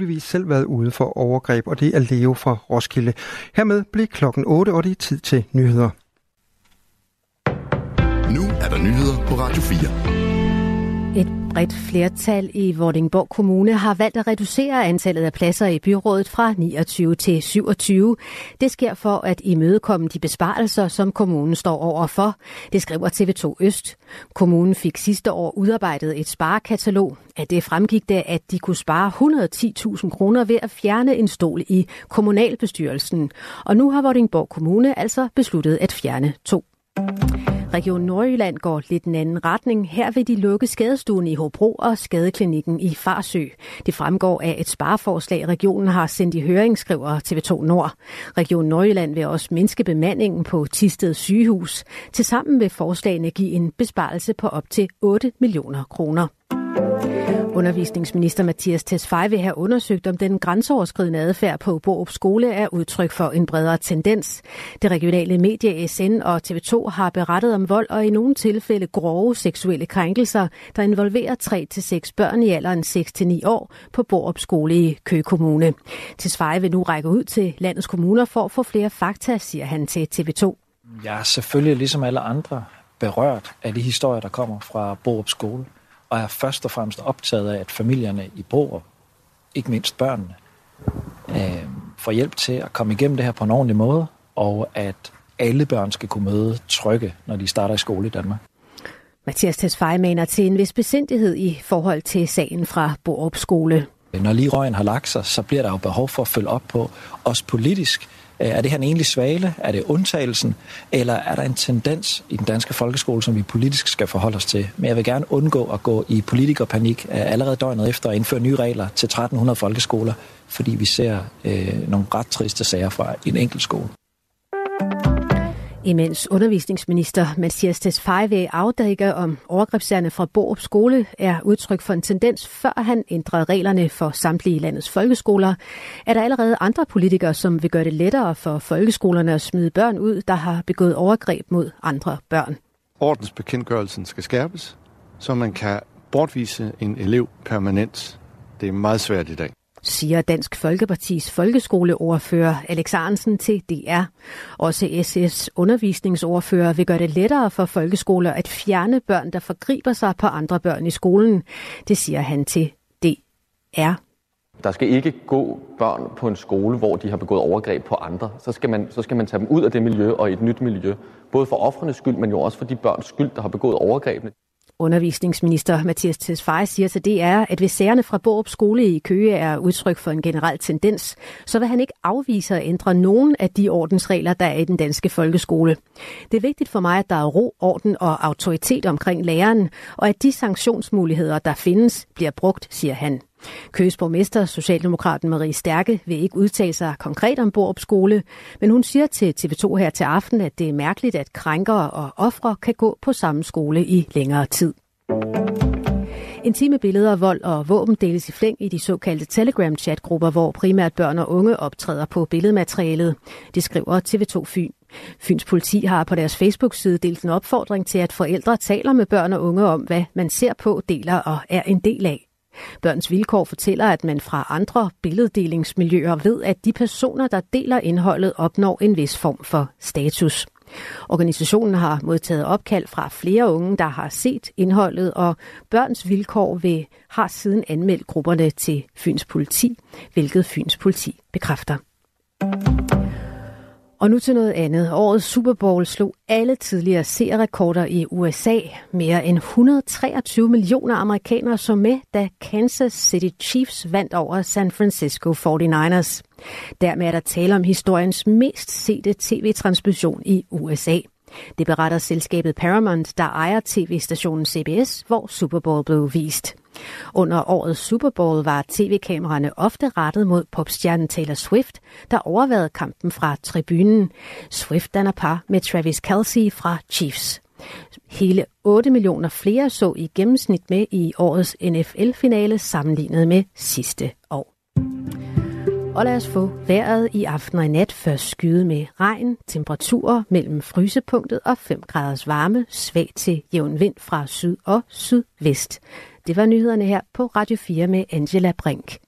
muligvis selv været ude for overgreb, og det er Leo fra Roskilde. Hermed blev klokken 8, og det er tid til nyheder. Nu er der nyheder på Radio 4. Et bredt flertal i Vordingborg Kommune har valgt at reducere antallet af pladser i byrådet fra 29 til 27. Det sker for at imødekomme de besparelser, som kommunen står overfor. Det skriver TV2 Øst. Kommunen fik sidste år udarbejdet et sparekatalog. At det fremgik det, at de kunne spare 110.000 kroner ved at fjerne en stol i kommunalbestyrelsen. Og nu har Vordingborg Kommune altså besluttet at fjerne to. Region Nordjylland går lidt en anden retning. Her vil de lukke skadestuen i Hobro og skadeklinikken i Farsø. Det fremgår af et spareforslag, regionen har sendt i høring, skriver TV2 Nord. Region Nordjylland vil også mindske bemandingen på Tisted sygehus. Tilsammen vil forslagene give en besparelse på op til 8 millioner kroner. Undervisningsminister Mathias Tesfaye vil have undersøgt, om den grænseoverskridende adfærd på Borup Skole er udtryk for en bredere tendens. Det regionale medie SN og TV2 har berettet om vold og i nogle tilfælde grove seksuelle krænkelser, der involverer 3-6 børn i alderen 6-9 år på Borup Skole i Køge Kommune. Tesfaye vil nu række ud til landets kommuner for at få flere fakta, siger han til TV2. Jeg er selvfølgelig ligesom alle andre berørt af de historier, der kommer fra Borup Skole og er først og fremmest optaget af, at familierne i Borup, ikke mindst børnene, øh, får hjælp til at komme igennem det her på en ordentlig måde, og at alle børn skal kunne møde trygge, når de starter i skole i Danmark. Mathias Tesfaye mener til en vis besindighed i forhold til sagen fra Borup Skole. Når lige røgen har lagt sig, så bliver der jo behov for at følge op på, også politisk, Øh, er det her en egentlig svale? Er det undtagelsen? Eller er der en tendens i den danske folkeskole, som vi politisk skal forholde os til? Men jeg vil gerne undgå at gå i politikerpanik øh, allerede døgnet efter at indføre nye regler til 1300 folkeskoler, fordi vi ser øh, nogle ret triste sager fra en enkelt skole. Imens undervisningsminister Mathias Tesfaye afdækker, om overgrebssagerne fra Borup Skole er udtryk for en tendens, før han ændrede reglerne for samtlige landets folkeskoler, er der allerede andre politikere, som vil gøre det lettere for folkeskolerne at smide børn ud, der har begået overgreb mod andre børn. Ordensbekendtgørelsen skal skærpes, så man kan bortvise en elev permanent. Det er meget svært i dag siger Dansk Folkepartis folkeskoleordfører Alex Arnsen til DR. Også SS undervisningsordfører vil gøre det lettere for folkeskoler at fjerne børn, der forgriber sig på andre børn i skolen. Det siger han til DR. Der skal ikke gå børn på en skole, hvor de har begået overgreb på andre. Så skal man, så skal man tage dem ud af det miljø og i et nyt miljø. Både for offrenes skyld, men jo også for de børns skyld, der har begået overgrebene. Undervisningsminister Mathias Tesfaye siger til DR, at hvis sagerne fra Borup Skole i Køge er udtryk for en generel tendens, så vil han ikke afvise at ændre nogen af de ordensregler, der er i den danske folkeskole. Det er vigtigt for mig, at der er ro, orden og autoritet omkring læreren, og at de sanktionsmuligheder, der findes, bliver brugt, siger han. Køges borgmester, Socialdemokraten Marie Stærke, vil ikke udtale sig konkret om Borup skole, men hun siger til TV2 her til aften, at det er mærkeligt, at krænkere og ofre kan gå på samme skole i længere tid. Intime billeder af vold og våben deles i flæng i de såkaldte Telegram-chatgrupper, hvor primært børn og unge optræder på billedmaterialet. Det skriver TV2 Fyn. Fyns politi har på deres Facebook-side delt en opfordring til, at forældre taler med børn og unge om, hvad man ser på, deler og er en del af. Børns Vilkår fortæller, at man fra andre billeddelingsmiljøer ved, at de personer, der deler indholdet, opnår en vis form for status. Organisationen har modtaget opkald fra flere unge, der har set indholdet, og Børns Vilkår vil, har siden anmeldt grupperne til Fyns politi, hvilket Fyns politi bekræfter. Og nu til noget andet. Årets Super Bowl slog alle tidligere seerrekorder i USA. Mere end 123 millioner amerikanere så med, da Kansas City Chiefs vandt over San Francisco 49ers. Dermed er der tale om historiens mest sete tv-transmission i USA. Det beretter selskabet Paramount, der ejer tv-stationen CBS, hvor Super Bowl blev vist. Under årets Super Bowl var tv-kameraerne ofte rettet mod popstjernen Taylor Swift, der overvejede kampen fra tribunen. Swift danner par med Travis Kelsey fra Chiefs. Hele 8 millioner flere så i gennemsnit med i årets NFL-finale sammenlignet med sidste år. Og lad os få vejret i aften og i nat først skyde med regn, temperaturer mellem frysepunktet og 5 graders varme, svag til jævn vind fra syd og sydvest. Det var nyhederne her på Radio 4 med Angela Brink.